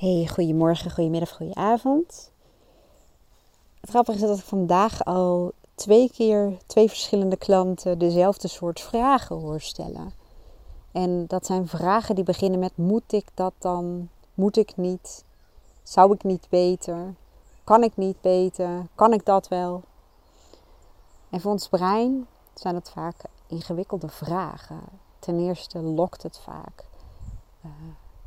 Hey, goedemorgen, goedemiddag, goedenavond. Het grappige is dat ik vandaag al twee keer twee verschillende klanten dezelfde soort vragen hoor stellen. En dat zijn vragen die beginnen met: moet ik dat dan? Moet ik niet? Zou ik niet beter? Kan ik niet beter? Kan ik dat wel? En voor ons brein zijn het vaak ingewikkelde vragen. Ten eerste lokt het vaak. Uh,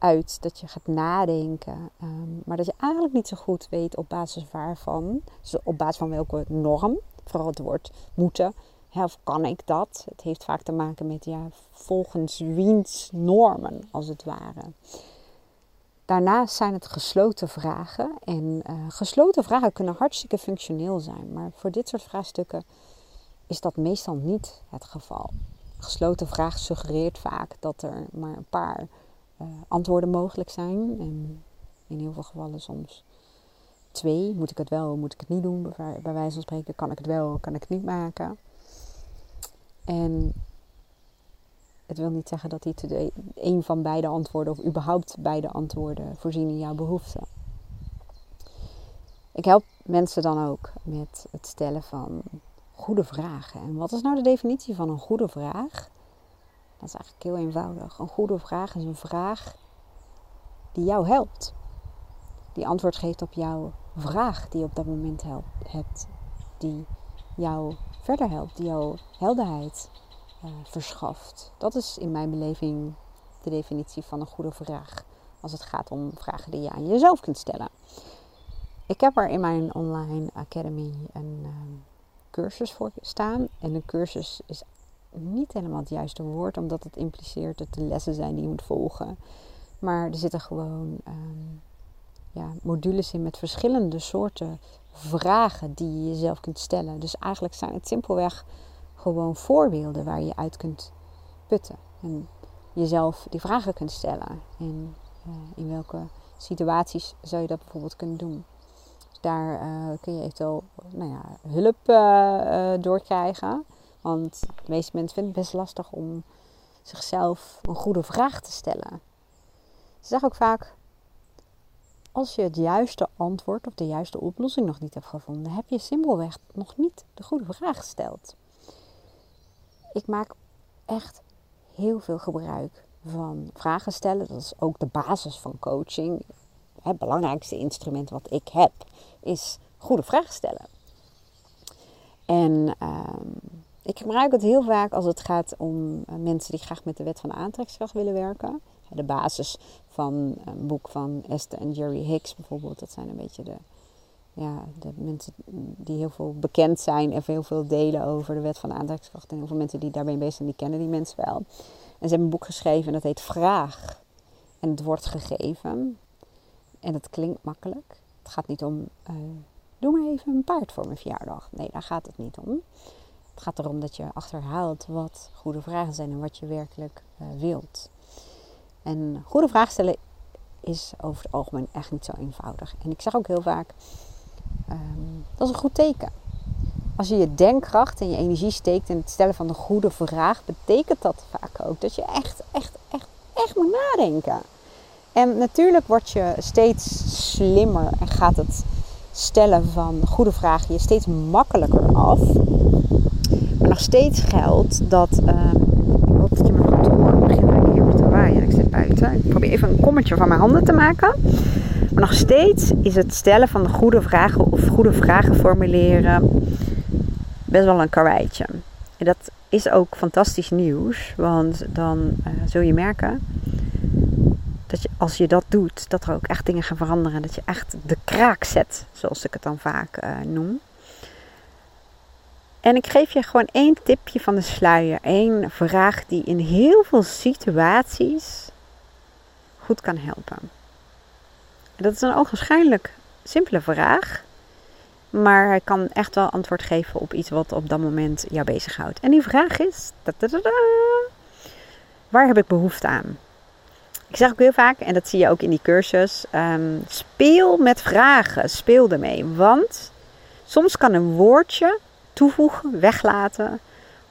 uit dat je gaat nadenken. Ehm, maar dat je eigenlijk niet zo goed weet op basis waarvan. Dus op basis van welke norm. Vooral het woord moeten. of kan ik dat? Het heeft vaak te maken met ja, volgens wiens normen, als het ware. Daarnaast zijn het gesloten vragen. En uh, gesloten vragen kunnen hartstikke functioneel zijn. Maar voor dit soort vraagstukken is dat meestal niet het geval. Gesloten vraag suggereert vaak dat er maar een paar uh, antwoorden mogelijk zijn. En in heel veel gevallen soms twee. Moet ik het wel, moet ik het niet doen? Bij wijze van spreken, kan ik het wel, kan ik het niet maken? En het wil niet zeggen dat dit een van beide antwoorden of überhaupt beide antwoorden voorzien in jouw behoeften. Ik help mensen dan ook met het stellen van goede vragen. En wat is nou de definitie van een goede vraag? Dat is eigenlijk heel eenvoudig. Een goede vraag is een vraag die jou helpt. Die antwoord geeft op jouw vraag die je op dat moment hebt. Die jou verder helpt, die jou helderheid uh, verschaft. Dat is in mijn beleving de definitie van een goede vraag. Als het gaat om vragen die je aan jezelf kunt stellen. Ik heb er in mijn online academy een uh, cursus voor staan. En een cursus is niet helemaal het juiste woord, omdat het impliceert dat de lessen zijn die je moet volgen. Maar er zitten gewoon um, ja, modules in met verschillende soorten vragen die je jezelf kunt stellen. Dus eigenlijk zijn het simpelweg gewoon voorbeelden waar je uit kunt putten. En jezelf die vragen kunt stellen. En uh, in welke situaties zou je dat bijvoorbeeld kunnen doen. Dus daar uh, kun je eventueel nou ja, hulp uh, door krijgen. Want de meeste mensen vinden het best lastig om zichzelf een goede vraag te stellen. Ze zeggen ook vaak: als je het juiste antwoord of de juiste oplossing nog niet hebt gevonden, heb je simpelweg nog niet de goede vraag gesteld. Ik maak echt heel veel gebruik van vragen stellen. Dat is ook de basis van coaching. Het belangrijkste instrument wat ik heb is goede vragen stellen. En ehm, ik gebruik het heel vaak als het gaat om eh, mensen die graag met de wet van de aantrekkingskracht willen werken. De basis van een boek van Esther en Jerry Hicks bijvoorbeeld. Dat zijn een beetje de, ja, de mensen die heel veel bekend zijn en heel veel delen over de wet van de aantrekkingskracht. En heel veel mensen die daarmee bezig zijn, die kennen die mensen wel. En ze hebben een boek geschreven en dat heet Vraag. En het wordt gegeven. En het klinkt makkelijk. Het gaat niet om, uh, doe maar even een paard voor mijn verjaardag. Nee, daar gaat het niet om. Het gaat erom dat je achterhaalt wat goede vragen zijn en wat je werkelijk uh, wilt. En goede vragen stellen is over het algemeen echt niet zo eenvoudig. En ik zeg ook heel vaak, um, dat is een goed teken. Als je je denkkracht en je energie steekt in het stellen van een goede vraag, betekent dat vaak ook dat je echt, echt, echt, echt moet nadenken. En natuurlijk word je steeds slimmer en gaat het stellen van goede vragen je steeds makkelijker af. Maar nog steeds geldt dat. Uh, ik je me goed hoort. Ik begin hier te waaien. Ik zit buiten. Ik probeer even een kommetje van mijn handen te maken. Maar nog steeds is het stellen van de goede vragen of goede vragen formuleren best wel een karweitje. En dat is ook fantastisch nieuws. Want dan uh, zul je merken dat als je dat doet, dat er ook echt dingen gaan veranderen. Dat je echt de kraak zet, zoals ik het dan vaak uh, noem. En ik geef je gewoon één tipje van de sluier. Één vraag die in heel veel situaties goed kan helpen. Dat is een ogenschijnlijk simpele vraag. Maar hij kan echt wel antwoord geven op iets wat op dat moment jou bezighoudt. En die vraag is: waar heb ik behoefte aan? Ik zeg ook heel vaak, en dat zie je ook in die cursus: um, speel met vragen, speel ermee. Want soms kan een woordje toevoegen, weglaten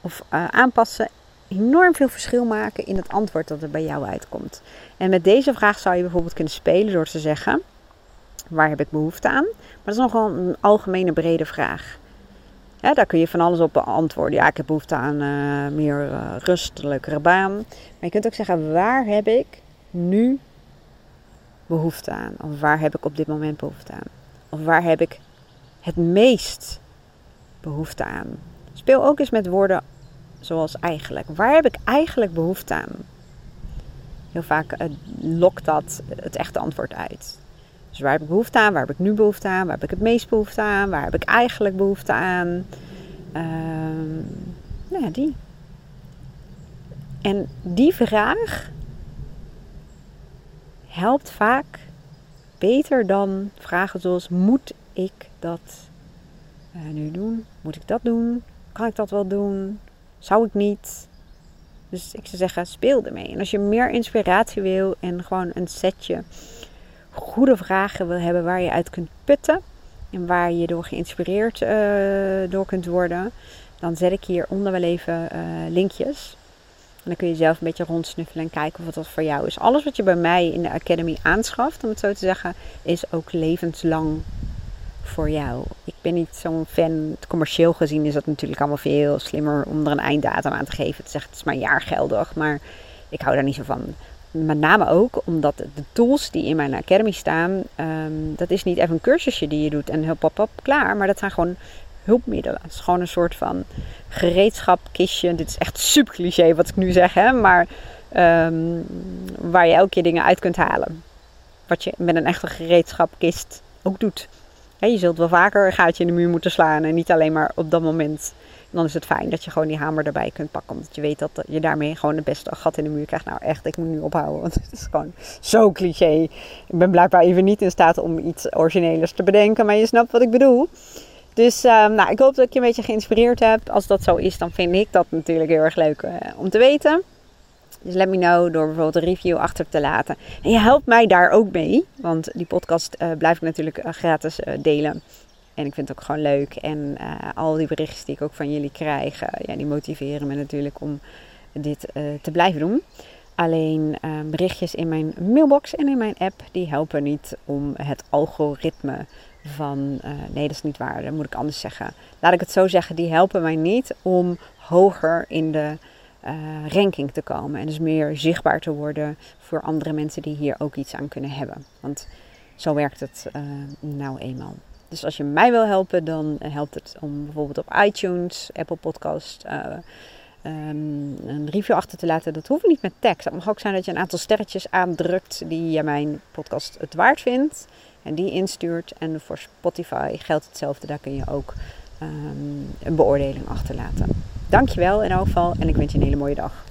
of uh, aanpassen enorm veel verschil maken in het antwoord dat er bij jou uitkomt. En met deze vraag zou je bijvoorbeeld kunnen spelen door te zeggen: waar heb ik behoefte aan? Maar dat is nogal een algemene brede vraag. daar kun je van alles op beantwoorden. Ja, ik heb behoefte aan uh, meer rust, een leukere baan. Maar je kunt ook zeggen: waar heb ik nu behoefte aan? Of waar heb ik op dit moment behoefte aan? Of waar heb ik het meest behoefte aan? Speel ook eens met woorden zoals eigenlijk. Waar heb ik eigenlijk behoefte aan? Heel vaak uh, lokt dat het echte antwoord uit. Dus waar heb ik behoefte aan? Waar heb ik nu behoefte aan? Waar heb ik het meest behoefte aan? Waar heb ik eigenlijk behoefte aan? Uh, nou ja, die. En die vraag helpt vaak beter dan vragen zoals: moet ik dat uh, nu doen? Moet ik dat doen? Kan ik dat wel doen? Zou ik niet? Dus ik zou zeggen, speel ermee. En als je meer inspiratie wil en gewoon een setje goede vragen wil hebben waar je uit kunt putten en waar je door geïnspireerd uh, door kunt worden, dan zet ik hieronder wel even uh, linkjes. En dan kun je zelf een beetje rondsnuffelen en kijken of het wat voor jou is. Alles wat je bij mij in de Academy aanschaft, om het zo te zeggen, is ook levenslang voor jou. Ik ben niet zo'n fan. Commercieel gezien is dat natuurlijk allemaal veel slimmer om er een einddatum aan te geven. Te zeggen het is maar jaargeldig. Maar ik hou daar niet zo van. Met name ook omdat de tools die in mijn academy staan, ehm, dat is niet even een cursusje die je doet en heel pop klaar. Maar dat zijn gewoon hulpmiddelen. Het is gewoon een soort van gereedschapkistje. Dit is echt super cliché wat ik nu zeg, hè? maar ehm, waar je elke keer dingen uit kunt halen. Wat je met een echte gereedschapkist ook doet. je zult wel vaker een gaatje in de muur moeten slaan en niet alleen maar op dat moment. dan is het fijn dat je gewoon die hamer erbij kunt pakken. Omdat je weet dat je daarmee gewoon het beste gat in de muur krijgt. Nou echt, ik moet nu ophouden. Want het is gewoon zo cliché. Ik ben blijkbaar even niet in staat om iets origineels te bedenken. Maar je snapt wat ik bedoel. Dus ehm, nou, ik hoop dat ik je een beetje geïnspireerd heb. Als dat zo is, dan vind ik dat natuurlijk heel erg leuk uh, om te weten. Dus let me know door bijvoorbeeld een review achter te laten. En je helpt mij daar ook mee. Want die podcast uh, blijf ik natuurlijk uh, gratis delen. En ik vind het ook gewoon leuk. En al die berichtjes die ik ook van jullie krijg, ja, die motiveren me natuurlijk om dit te blijven doen. Alleen ehm, berichtjes in mijn mailbox en in mijn app, die helpen niet om het algoritme van uh, nee, dat is niet waar, dat moet ik anders zeggen. Laat ik het zo zeggen, die helpen mij niet om hoger in de uh, ranking te komen. En dus meer zichtbaar te worden voor andere mensen die hier ook iets aan kunnen hebben. Want zo werkt het uh, nou eenmaal. Dus als je mij wil helpen, dan helpt het om bijvoorbeeld op iTunes, Apple Podcast, um, een review achter te laten. Dat hoeft niet met tekst. Het mag ook zijn dat je een aantal sterretjes aandrukt die je mijn podcast het waard vindt en die instuurt. En voor Spotify geldt hetzelfde. Daar kun je ook um, een beoordeling achterlaten. Dankjewel in elk geval en ik wens je een hele mooie dag.